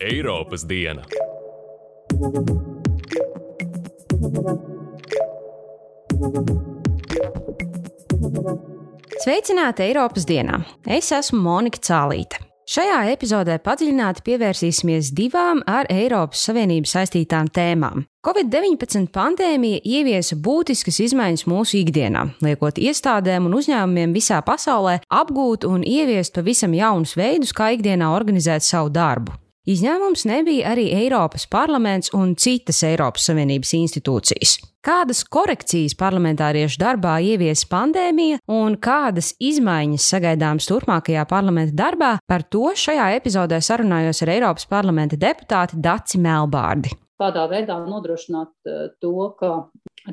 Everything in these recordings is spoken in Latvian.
Eiropas diena. Sveicināti Eiropas dienā! Es esmu Monika Cālīte. Šajā epizodē padziļināti pievērsīsimies divām ar Eiropas Savienību saistītām tēmām. Covid-19 pandēmija ieviesa būtiskas izmaiņas mūsu ikdienā, liekot iestādēm un uzņēmumiem visā pasaulē apgūt un ieviest pavisam jaunus veidus, kā ikdienā organizēt savu darbu. Izņēmums nebija arī Eiropas parlaments un citas Eiropas Savienības institūcijas. Kādas korekcijas parlamentāriešu darbā ievies pandēmija un kādas izmaiņas sagaidāmas turpmākajā parlamenta darbā, par to šajā epizodē sarunājos ar Eiropas parlamenta deputāti Daci Melbārdi tādā veidā nodrošināt eh, to, ka,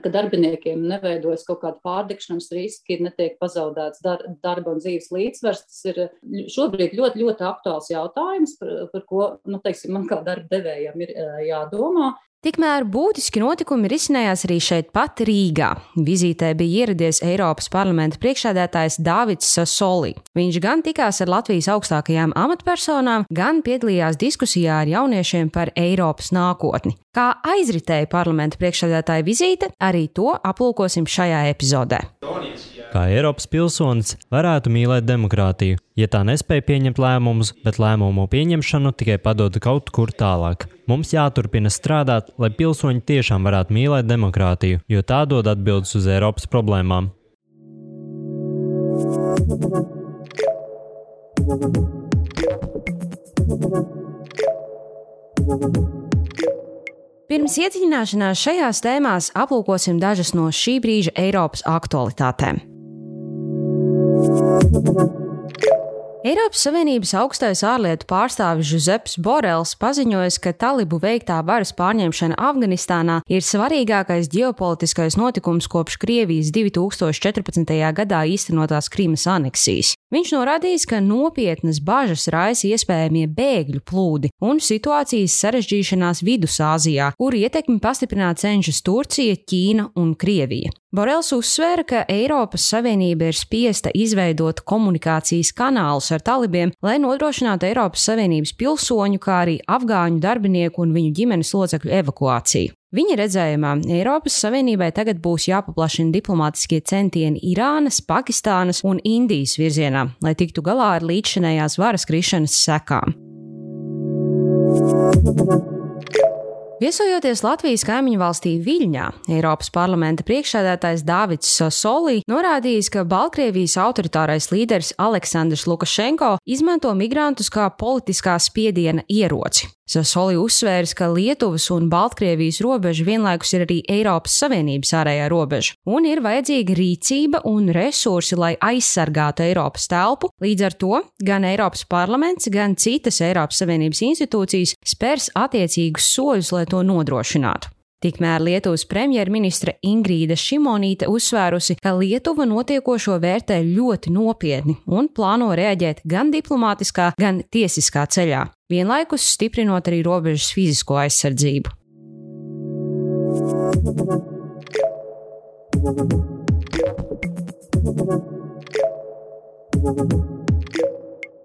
ka darbiniekiem neveidojas kaut kāda pārdekšanas riski, netiek pazaudēts dar, darba un dzīves līdzsvars. Tas ir šobrīd ļoti, ļoti aktuāls jautājums, par, par ko, nu, teiksim, man kā darba devējam ir jādomā. Tikmēr būtiski notikumi risinājās arī šeit pat Rīgā. Vizītē bija ieradies Eiropas parlamenta priekšsēdētājs Dāvids Sasoli. Viņš gan tikās ar Latvijas augstākajām amatpersonām, gan piedalījās diskusijā ar jauniešiem par Eiropas nākotni. Kā aizritēja parlamenta priekšsēdētāja vizīte, arī to aplūkosim šajā epizodē. Donijas kā Eiropas pilsonis, varētu mīlēt demokrātiju, ja tā nespēja pieņemt lēmumus, bet lēmumu pieņemšanu tikai padod kaut kur tālāk. Mums jāturpina strādāt, lai pilsoņi tiešām varētu mīlēt demokrātiju, jo tā dod atbildes uz Eiropas problēmām. Pirms iedziļināšanās šajās tēmās aplūkosim dažas no šī brīža Eiropas aktualitātēm. Eiropas Savienības augstais ārlietu pārstāvis Žuzeps Borels paziņoja, ka talibu veiktā varas pārņemšana Afganistānā ir svarīgākais ģeopolitiskais notikums kopš Krievijas 2014. gadā īstenotās Krimas aneksijas. Viņš norādījis, ka nopietnas bažas raisa iespējamie bēgļu plūdi un situācijas sarežģīšanās Vidusāzijā, kur ietekmi pastiprināt cenšas Turcija, Ķīna un Krievija. Borels uzsvēra, ka Eiropas Savienība ir spiesta izveidot komunikācijas kanālus ar talibiem, lai nodrošinātu Eiropas Savienības pilsoņu, kā arī afgāņu darbinieku un viņu ģimenes locekļu evakuāciju. Viņa redzējumā Eiropas Savienībai tagad būs jāpaplašina diplomātiskie centieni Irānas, Pakistānas un Indijas virzienā, lai tiktu galā ar līdzšinējās varas krišanas sekām. Viesojoties Latvijas kaimiņu valstī Viļņā, Eiropas parlamenta priekšsēdētājs Dāvids Sasolī norādījis, ka Baltkrievijas autoritārais līderis Aleksandrs Lukašenko izmanto migrantus kā politiskā spiediena ieroci. Sasoli uzsvērs, ka Lietuvas un Baltkrievijas robeža vienlaikus ir arī Eiropas Savienības ārējā robeža, un ir vajadzīga rīcība un resursi, lai aizsargātu Eiropas telpu. Līdz ar to gan Eiropas parlaments, gan citas Eiropas Savienības institūcijas spērs attiecīgus soļus, lai to nodrošinātu. Tikmēr Lietuvas premjerministre Ingrīda Šimonīte uzsvērusi, ka Lietuva notiekošo vērtē ļoti nopietni un plāno reaģēt gan diplomātiskā, gan tiesiskā ceļā, vienlaikus stiprinot arī robežas fizisko aizsardzību.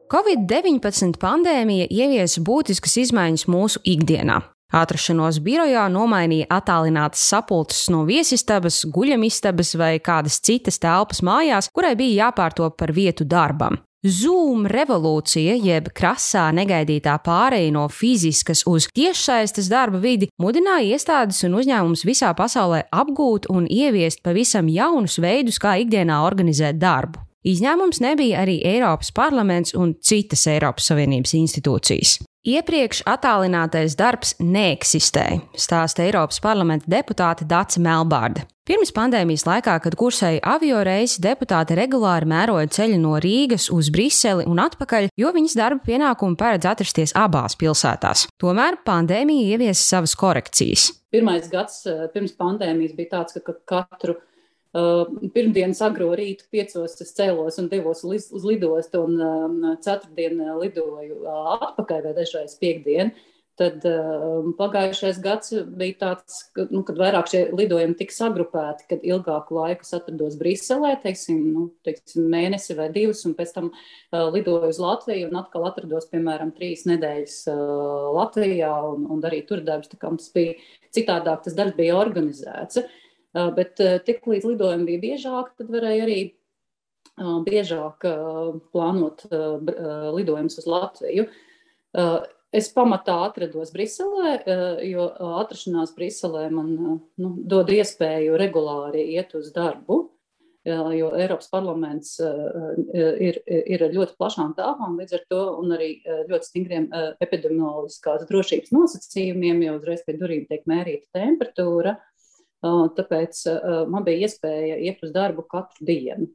Covid-19 pandēmija ieviesa būtiskas izmaiņas mūsu ikdienā. Atrašanos birojā nomainīja attālinātas sapulces no viesistabas, guļamistabas vai kādas citas telpas mājās, kurai bija jāpārtop par vietu darbam. Zoom revolūcija, jeb krasā negaidītā pāreja no fiziskas uz tiešsaistes darba vidi, mudināja iestādes un uzņēmumus visā pasaulē apgūt un ieviest pavisam jaunus veidus, kā ikdienā organizēt darbu. Izņēmums nebija arī Eiropas parlaments un citas Eiropas Savienības institūcijas. Iepriekš attālinātais darbs neeksistēja, stāsta Eiropas parlamenta deputāte Dāca Melbārda. Pirms pandēmijas laikā, kad kursēja avio reisi, deputāte regulāri mēroja ceļu no Rīgas uz Briseli un atpakaļ, jo viņas darba pienākumi paredz atrasties abās pilsētās. Tomēr pandēmija ieviesa savas korekcijas. Pirmais gads eh, pirms pandēmijas bija tāds, ka katru Uh, pirmdienas agro rītu piecos es cēlos un devos uz, lidostu, un um, ceturtdien lidoju atpakaļ vai dažreiz piekdien. Tad pagājušais gads bija tāds, ka, nu, kad vairāk šie lidojumi tika sagrupēti, kad ilgāku laiku atrados Briselē, teiksim, nu, teiksim, mēnesi vai divus, un pēc tam uh, lidoju uz Latviju un atkal atrados, piemēram, trīs nedēļas uh, Latvijā un, un darīju tur darbus. Tā kā tas bija citādāk, tas darbs bija organizēts. Uh, bet uh, tik līdz lidojumi bija biežāk, tad varēja arī uh, biežāk plānot lidojumus uz Latviju. Es pamatā atrados Briselē, eh, jo eh, atrašanās Briselē man eh, nu, dod iespēju regulāri iet uz darbu, jo Eiropas parlaments ir, ir ar ļoti plašām tālām līdz ar to arī ļoti stingriem epidemioloģiskās drošības nosacījumiem, jo uzreiz pie durvīm tiek mērīta temperatūra. Tāpēc man bija iespēja iet uz darbu katru dienu.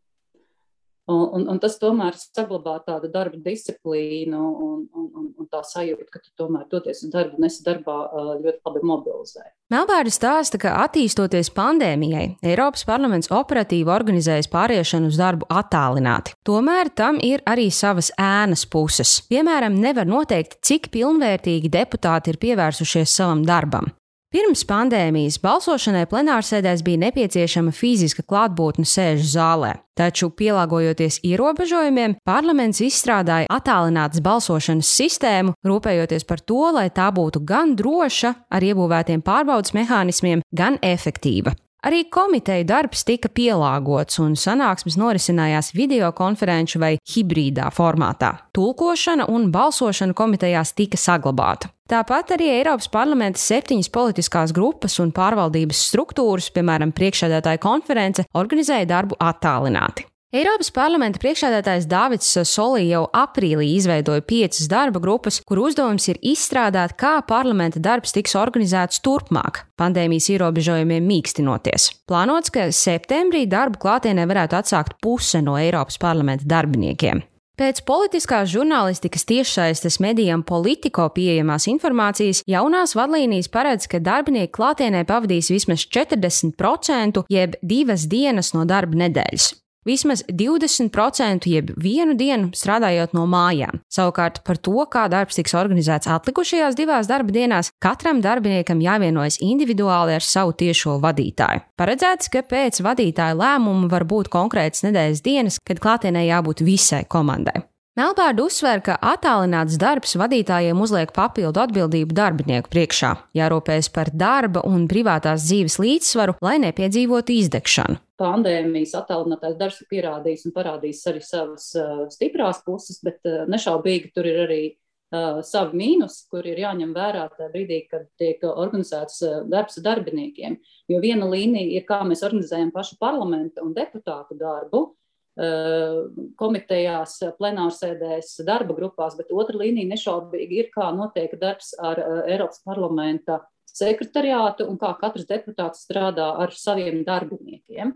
Un, un, un tas tomēr saglabā tādu darba disciplīnu un, un, un, un tā sajūta, ka tu tomēr doties uz darbu, nesi darbā ļoti labi mobilizē. Melbārda stāsta, ka attīstoties pandēmijai, Eiropas parlaments operatīvi organizējas pāriešanu uz darbu attālināti. Tomēr tam ir arī savas ēnas puses. Piemēram, nevar noteikt, cik pilnvērtīgi deputāti ir pievērsušies savam darbam. Pirms pandēmijas balsošanai plenārsēdēs bija nepieciešama fiziska klātbūtne sēžu zālē, taču, pielāgojoties ierobežojumiem, parlaments izstrādāja attālinātas balsošanas sistēmu, rūpējoties par to, lai tā būtu gan droša ar iebūvētiem pārbaudas mehānismiem, gan efektīva. Arī komiteju darbs tika pielāgots, un sanāksmes norisinājās video konferenču vai hibrīdā formātā. Tulkošana un balsošana komitejās tika saglabāta. Tāpat arī Eiropas parlamenta septiņas politiskās grupas un pārvaldības struktūras, piemēram, priekšsēdētāja konference, organizēja darbu attālināti. Eiropas parlamenta priekšādātājs Dārvids Solī jau aprīlī izveidoja piecas darba grupas, kur uzdevums ir izstrādāt, kā parlamenta darbs tiks organizēts turpmāk, pandēmijas ierobežojumiem mīkstinoties. Plānots, ka septembrī darbu klātienē varētu atsākt puse no Eiropas parlamenta darbiniekiem. Pēc politiskās žurnālistikas tiešsaistes medijam politiko pieejamās informācijas jaunās vadlīnijas paredz, ka darbinieki klātienē pavadīs vismaz 40% jeb divas dienas no darba nedēļas. Vismaz 20% jeb vienu dienu strādājot no mājām. Savukārt par to, kā darbs tiks organizēts atlikušajās divās darba dienās, katram darbiniekam jāvienojas individuāli ar savu tiešo vadītāju. Paredzēts, ka pēc vadītāja lēmuma var būt konkrētas nedēļas dienas, kad klātienē jābūt visai komandai. Melbārda uzsver, ka attālināts darbs vadītājiem uzliek papildu atbildību darbinieku priekšā, jārūpējas par darba un privātās dzīves līdzsvaru, lai nepiedzīvotu izdegšanu. Pandēmijas attālinātais darbs ir pierādījis un parādījis arī savas uh, stiprās puses, bet uh, nešaubīgi tur ir arī uh, savi mīnusi, kur ir jāņem vērā tajā brīdī, kad tiek organizēts uh, darbs ar darbiniekiem. Jo viena līnija ir, kā mēs organizējam pašu parlamentu un deputātu darbu, Eh, komitejās, plenārsēdēs, darba grupās, bet otra līnija nešaubīgi ir, kā notiek darbs ar eh, Eiropas parlamenta sekretariātu un kā katrs deputāts strādā ar saviem darbiniekiem.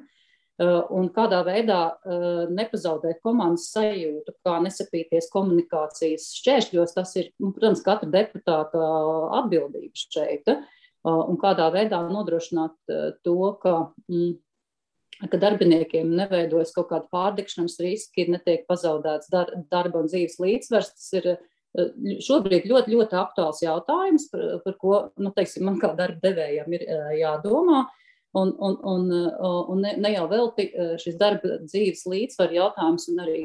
Eh, un kādā veidā nepazaudēt komandas sajūtu, kā nesapīties komunikācijas šķēršļos, tas ir, nu, protams, katra deputāta atbildība šeit. Un kādā veidā nodrošināt to, ka mm, ka darbiniekiem neveidojas kaut kāda pārdekšanas riski, netiek pazaudēts dar, darba un dzīves līdzsvars. Tas ir eh, šobrīd ļoti, ļoti aktuāls jautājums, par, par ko nu, teiksim, man kā darba devējam ir eh, jādomā. Un, un, un, un ne, ne jau velti eh, šis darba dzīves līdzsvar jautājums un arī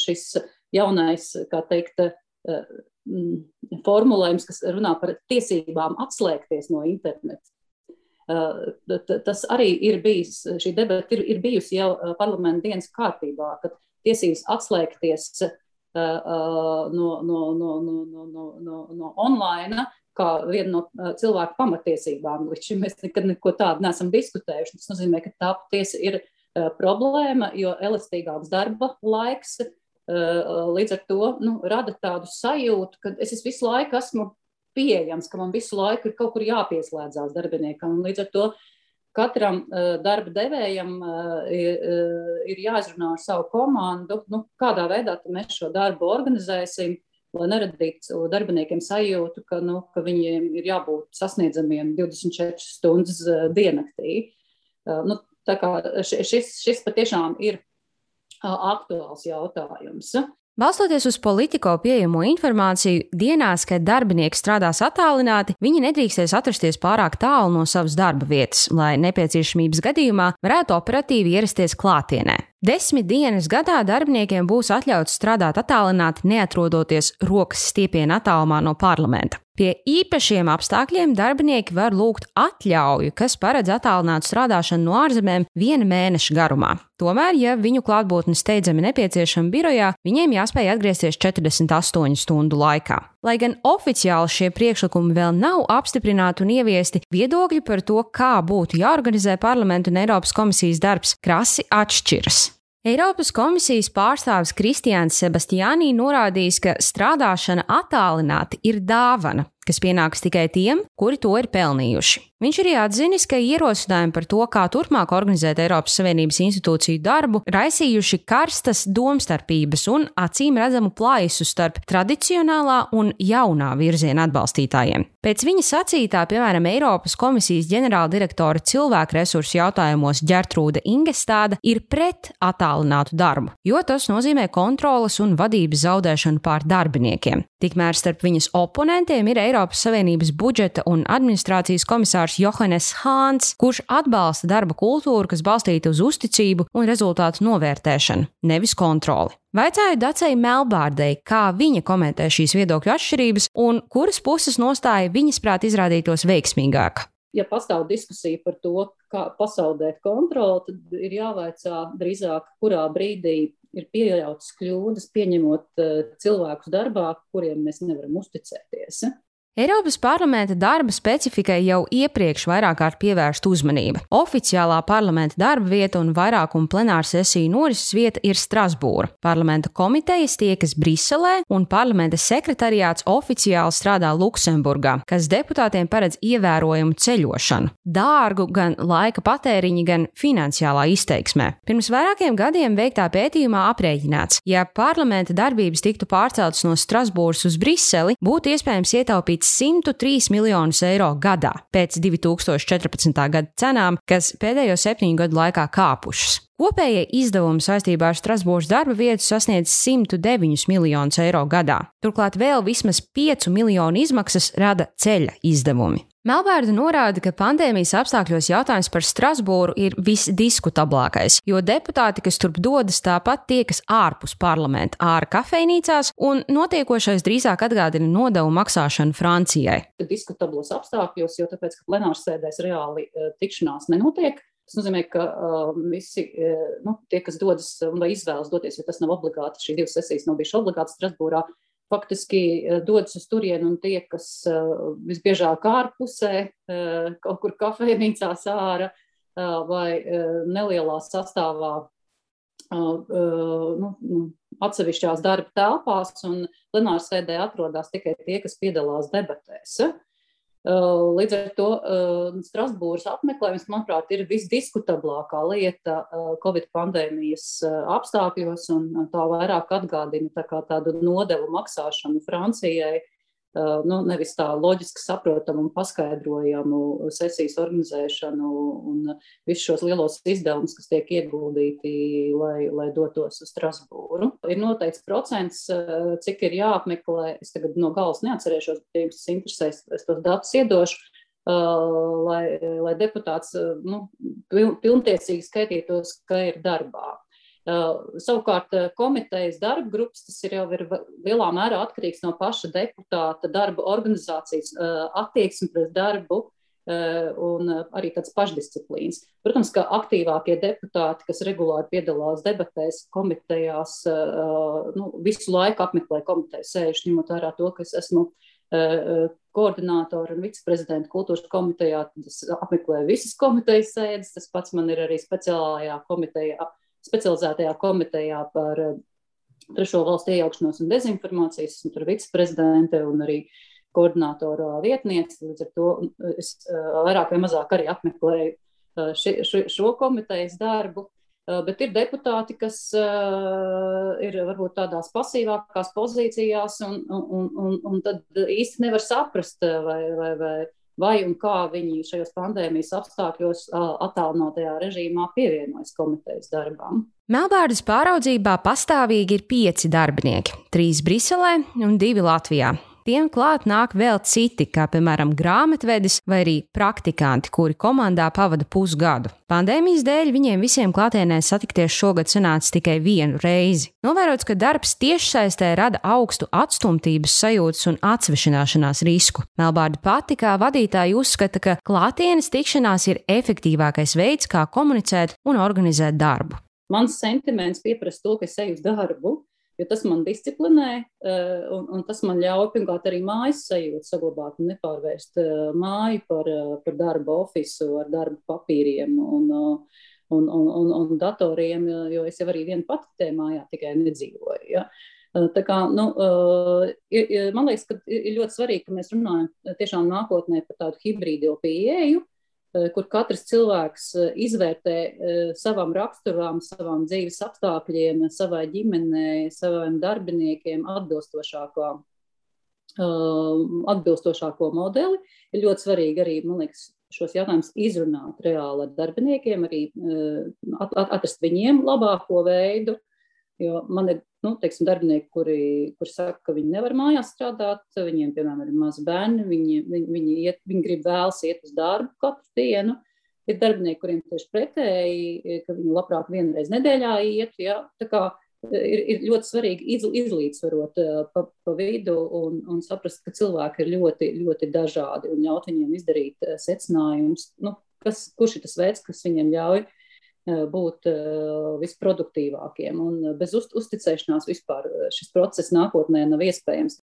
šis jaunais, kā teikt, formulējums, kas runā par tiesībām atslēgties no interneta. Tas arī ir bijis, šī debata ir, ir bijusi jau parlamenta dienas kārtībā, kad tiesības atslēgties no, no, no, no, no, no, no online kā viena no cilvēku pamatiesībām. Līdz šim mēs nekad neko tādu neesam diskutējuši. Tas nozīmē, ka tā patiesi ir problēma, jo elastīgāks darba laiks līdz ar to nu, rada tādu sajūtu, ka es visu laiku esmu pieejams, ka man visu laiku ir kaut kur jāpieslēdzās darbiniekam. Līdz ar to katram darba devējam ir jāizrunā ar savu komandu, nu, kādā veidā mēs šo darbu organizēsim, lai neradītu darbiniekiem sajūtu, ka, nu, ka viņiem ir jābūt sasniedzamiem 24 stundas uh, diennaktī. Uh, nu, šis, šis patiešām ir uh, aktuāls jautājums. Balstoties uz politiko pieejamo informāciju, dienās, kad darbinieki strādās attālināti, viņi nedrīkstēs atrasties pārāk tālu no savas darba vietas, lai nepieciešamības gadījumā varētu operatīvi ierasties klātienē. Desmit dienas gadā darbiniekiem būs atļauts strādāt attālināti, neatrodoties rokas stiepienā attālumā no parlamenta. Pie īpašiem apstākļiem darbinieki var lūgt atļauju, kas paredz attālinātu strādāšanu no ārzemēm viena mēneša garumā. Tomēr, ja viņu klātbūtne steidzami nepieciešama birojā, viņiem jāspēj atgriezties 48 stundu laikā. Lai gan oficiāli šie priekšlikumi vēl nav apstiprināti un ieviesti, viedokļi par to, kā būtu jāorganizē parlamentu un Eiropas komisijas darbs, krasi atšķiras. Eiropas komisijas pārstāvis Kristiāns Sebastiānī norādījis, ka strādāšana attālināti ir dāvana, kas pienāks tikai tiem, kuri to ir pelnījuši. Viņš arī atzinis, ka ierosinājumi par to, kā turpmāk organizēt Eiropas Savienības institūciju darbu, raisījuši karstas domstarpības un acīm redzamu plaisu starp tradicionālā un jaunā virziena atbalstītājiem. Pēc viņa sacītā, piemēram, Eiropas komisijas ģenerāldirektora cilvēku resursu jautājumos Gertrūda Ingestāda ir pret attālinātu darbu, jo tas nozīmē kontrolas un vadības zaudēšanu pār darbiniekiem. Tikmēr starp viņas oponentiem ir Eiropas Savienības budžeta un administrācijas komisārs Johannes Hāns, kurš atbalsta darba kultūru, kas balstīta uz uzticību un rezultātu novērtēšanu, nevis kontroli. Vaicāju Dacei Melbārdei, kā viņa komentē šīs viedokļu atšķirības un kuras puses nostāja viņas prāt izrādītos veiksmīgāk. Ja pastāv diskusija par to, kā pasaudēt kontroli, tad ir jāvaicā drīzāk, kurā brīdī ir pieļautas kļūdas, pieņemot uh, cilvēkus darbā, kuriem mēs nevaram uzticēties. Eiropas parlamenta darba specifikai jau iepriekš vairāk kārt pievērsta uzmanība. Oficiālā parlamenta darba vieta un vairākuma plenāra sesiju norises vieta ir Strasbūra. Parlamenta komitejas tiekas Briselē un parlamenta sekretariāts oficiāli strādā Luksemburgā, kas deputātiem paredz ievērojumu ceļošanu. Dārgu gan laika patēriņu, gan finansiālā izteiksmē. Pirms vairākiem gadiem veiktā pētījumā aprēķināts, ja parlamenta darbības tiktu pārceltas no Strasbūras uz Briseli, būtu iespējams ietaupīt 103 miljonus eiro gadā pēc 2014. gada cenām, kas pēdējo septiņu gadu laikā kāpušas. Kopējie izdevumi saistībā ar Strasbūras darba vietu sasniedz 109 miljonus eiro gadā. Turklāt vēl vismaz 5 miljonu izmaksas rada ceļa izdevumi. Melbārda norāda, ka pandēmijas apstākļos jautājums par Strasbūru ir visdiskutablākais, jo deputāti, kas turp dodas, tāpat tiekas ārpus parlamenta, ārā kafejnīcās, un notiekošais drīzāk atgādina nodevu maksāšanu Francijai. Diskutablos apstākļos, jo tāpēc, ka plenārsēdēs reāli uh, tikšanās nenotiek, Tas nozīmē, ka uh, visi uh, nu, tie, kas dodas vai izvēlas doties, jo tas nav obligāti, šī divas sesijas nav bijušas obligāti Strasbūrā, faktiski uh, dodas uz turieni un tie, kas uh, visbiežāk ārpusē, uh, kaut kur kafejnīcās ārā uh, vai uh, nelielā sastāvā uh, uh, nu, nu, atsevišķās darba telpās, un plenārsēdē atrodas tikai tie, kas piedalās debatēs. Uh, līdz ar to uh, Strasbūras apmeklējums, manuprāt, ir visdiskutablākā lieta uh, Covid pandēmijas apstākļos, un tā vairāk atgādina tā tādu nodevu maksāšanu Francijai Eh, nu, nevis tā loģiski saprotamu un paskaidrojamu sesijas organizēšanu un visus šos lielos izdevumus, kas tiek ieguldīti, lai, lai dotos uz Strasbūru. Ir noteikts procents, eh, cik ir jāapmeklē. Es tagad no galas neatcerēšos, bet, ja jums interesēs, es tos datus iedošu. Uh, lai, lai deputāts uh, nu, pilntiesīgi skaitītos, ka ir darbā. Uh, savukārt, uh, komitejas darba grupas tas ir jau ir lielā mērā atkarīgs no paša deputāta darba organizācijas uh, attieksme pret darbu un arī tāds pašdisciplīns. Protams, ka aktīvākie deputāti, kas regulāri piedalās debatēs, komitejās, nu, visu laiku apmeklē komiteju sēžu, ņemot vērā to, ka es esmu koordinātori un viceprezidenta kultūras komitejā, tad es apmeklēju visas komitejas sēdes. Tas pats man ir arī speciālajā komitejā specializētajā komitejā par eh, trešo valstu iejaukšanos un dezinformācijas. Esmu tur viceprezidente un arī koordinātora vietniece. Līdz ar to es eh, vairāk vai mazāk arī apmeklēju eh, ši, ši, šo komitejas darbu. Bet ir deputāti, kas ir varbūt tādās pasīvākās pozīcijās, un, un, un, un tad īsti nevar saprast, vai, vai, vai vai un kā viņi šajos pandēmijas apstākļos attālinātajā režīmā pievienojas komitejas darbām. Melbārdas pāraudzībā pastāvīgi ir pieci darbinieki - trīs Briselē un divi Latvijā. Tiem klāt nāk vēl citi, kā piemēram grāmatvedis vai arī praktikanti, kuri komandā pavada pusgadu. Pandēmijas dēļ viņiem visiem klātienē satikties šogad sanāca tikai vienu reizi. Novērots, ka darbs tiešsaistē rada augstu atstumtības sajūtas un atsvešināšanās risku. Melbārda pati kā vadītāja uzskata, ka klātienes tikšanās ir efektīvākais veids, kā komunicēt un organizēt darbu. Mans sentiments pieprasa to, ka es eju uz darbu, jo tas man disciplinē, eh, un, un tas man ļauj pirmkārt arī mājas sajūtu saglabāt un nepārvērst eh, māju par, eh, par darba ofisu ar darba papīriem un, un, un, un, un datoriem, jo es jau arī vienu pati tajā mājā tikai nedzīvoju. Ja? Tā kā, nu, man liekas, ka ir ļoti svarīgi, ka mēs runājam tiešām nākotnē par tādu hibrīdu pieeju, kur katrs cilvēks eh, izvērtē eh, savam raksturam, savām dzīves apstākļiem, savai ģimenei, saviem darbiniekiem atbilstošāko, atbilstošāko modeli. Ir ļoti svarīgi arī, man liekas, šos jautājumus izrunāt reāli ar darbiniekiem, arī atrast viņiem labāko veidu. Jo man ir nu, teiksim, darbinieki, kuri, kuri saka, ka viņi nevar mājās strādāt, viņiem, piemēram, ir mazi bērni, viņi, viņi, viņi, iet, viņi grib vēlas iet uz darbu katru dienu. Ir darbinieki, kuriem tieši pretēji, ka viņi labprāt vienreiz nedēļā iet. Ja? Ir, ir ļoti svarīgi iz, izlīdzsvarot pa, pa vidu un, un saprast, ka cilvēki ir ļoti, ļoti dažādi un ļaut viņiem izdarīt secinājumus, nu, kas, kurš ir tas veids, kas viņiem ļauj uh, Eh, būt eh, visproduktīvākiem. Un eh, bez uz, uzticēšanās vispār šis process nākotnē nav iespējams.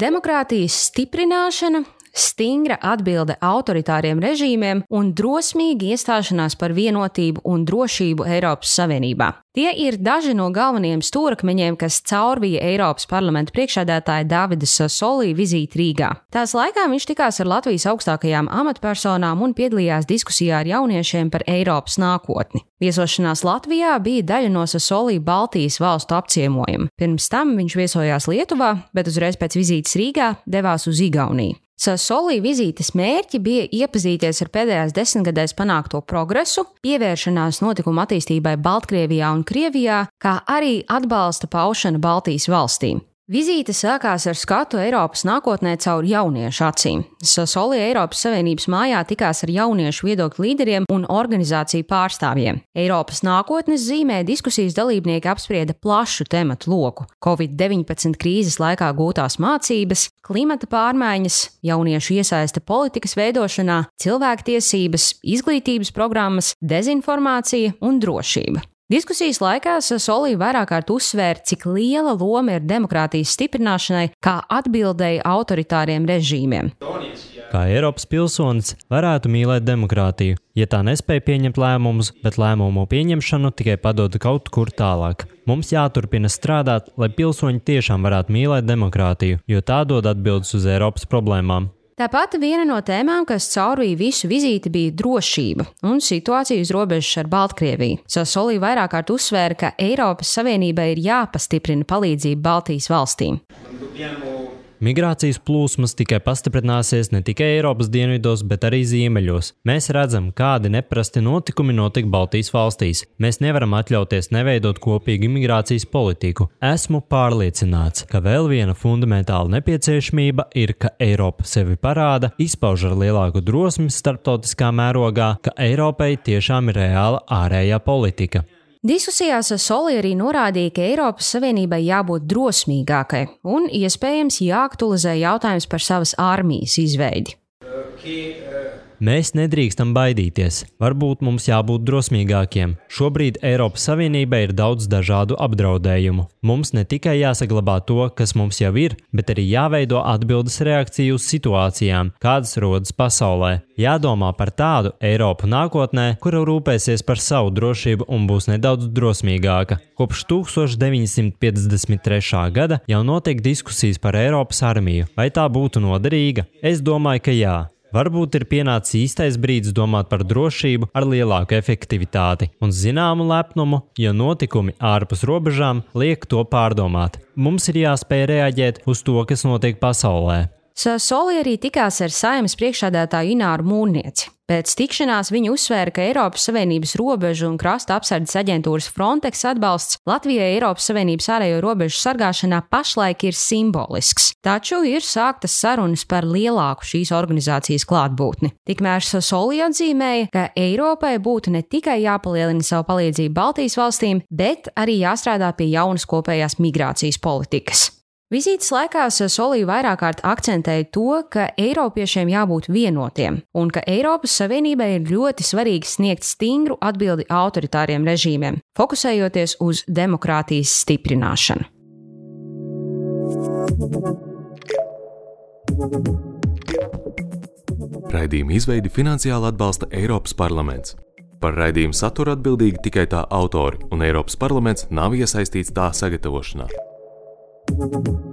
Demokrātijas stiprināšana stingra atbilde autoritāriem režīmiem un drosmīga iestāšanās par vienotību un drošību Eiropas Savienībā. Tie ir daži no galvenajiem stūrakmeņiem, kas caurvīja Eiropas parlamenta priekšādātāja Davida Sasolī vizīti Rīgā. Tās laikā viņš tikās ar Latvijas augstākajām amatpersonām un piedalījās diskusijā ar jauniešiem par Eiropas nākotni. Viesošanās Latvijā bija daļa no Sasolī Baltijas valstu apciemojuma. Pirms tam viņš viesojās Lietuvā, bet uzreiz pēc vizītes Rīgā devās uz Igauniju. Sasolī vizītes mērķi bija iepazīties ar pēdējās desmitgadēs panākto progresu, pievēršanās notikuma attīstībai Baltkrievijā un Krievijā, kā arī atbalsta paušana Baltijas valstīm. Vizīte sākās ar skatu Eiropas nākotnē caur jauniešu acīm. Sasoli Eiropas Savienības mājā tikās ar jauniešu viedokļu līderiem un organizāciju pārstāvjiem. Eiropas nākotnes zīmē diskusijas dalībnieki apsprieda plašu tematu loku - Covid-19 krīzes laikā gūtās mācības, klimata pārmaiņas, jauniešu iesaiste politikas veidošanā, cilvēktiesības, izglītības programmas, dezinformācija un drošība. Diskusijas laikā Solī vairāk kārt uzsvēra, cik liela loma ir demokrātijas stiprināšanai, kā atbildēji autoritāriem režīmiem. Kā Eiropas pilsonis varētu mīlēt demokrātiju, ja tā nespēja pieņemt lēmumus, bet lēmumu pieņemšanu tikai padod kaut kur tālāk. Mums jāturpina strādāt, lai pilsoņi tiešām varētu mīlēt demokrātiju, jo tā dod atbildes uz Eiropas problēmām. Tāpat viena no tēmām, kas caurvīja visu vizīti, bija drošība un situācija uz robežas ar Baltkrieviju. Sasolī vairāk kārt uzsvēra, ka Eiropas Savienībai ir jāpastiprina palīdzība Baltijas valstīm. Migrācijas plūsmas tikai pastiprināsies ne tikai Eiropas dienvidos, bet arī ziemeļos. Mēs redzam, kādi neprasti notikumi notika Baltijas valstīs. Mēs nevaram atļauties neveidot kopīgu imigrācijas politiku. Esmu pārliecināts, ka vēl viena fundamentāla nepieciešamība ir, ka Eiropa sevi parāda, izpauž ar lielāku drosmi starptautiskā mērogā, ka Eiropai tiešām ir reāla ārējā politika. Diskusijās Soli arī norādīja, ka Eiropas Savienībai jābūt drosmīgākai un iespējams jāaktualizē jautājums par savas armijas izveidi. Okay, Mēs nedrīkstam baidīties. Varbūt mums jābūt drosmīgākiem. Šobrīd Eiropas Savienībai ir daudz dažādu apdraudējumu. Mums ne tikai jāsaglabā to, kas mums jau ir, bet arī jāveido atbildes reakcija uz situācijām, kādas rodas pasaulē. Jādomā par tādu Eiropu nākotnē, kura rūpēsies par savu drošību un būs nedaudz drosmīgāka. Kopš 1953. gada jau notiek diskusijas par Eiropas armiju, vai tā būtu noderīga. Es domāju, ka jā. Varbūt ir pienācis īstais brīdis domāt par drošību ar lielāku efektivitāti un zināmu lepnumu, jo notikumi ārpus robežām liek to pārdomāt. Mums ir jāspēj reaģēt uz to, kas notiek pasaulē. Soli arī tikās ar saimnes priekšādātāju Ināru Mūrnieci. Pēc tikšanās viņa uzsvēra, ka Eiropas Savienības robežu un krasta apsardzes aģentūras Frontex atbalsts Latvijai Eiropas Savienības ārējo robežu sargāšanā pašlaik ir simbolisks, taču ir sāktas sarunas par lielāku šīs organizācijas klātbūtni. Tikmēr Sasoli atzīmēja, ka Eiropai būtu ne tikai jāpalielina savu palīdzību Baltijas valstīm, bet arī jāstrādā pie jaunas kopējās migrācijas politikas. Vizītes laikā Solī vairāk kārt akcentēja to, ka Eiropiešiem jābūt vienotiem un ka Eiropas Savienībai ir ļoti svarīgi sniegt stingru atbildi autoritāriem režīmiem, fokusējoties uz demokrātijas stiprināšanu. Raidījuma izveidi finansiāli atbalsta Eiropas parlaments. Par raidījumu saturu atbildīgi tikai tā autori, un Eiropas parlaments nav iesaistīts tā sagatavošanā. thank you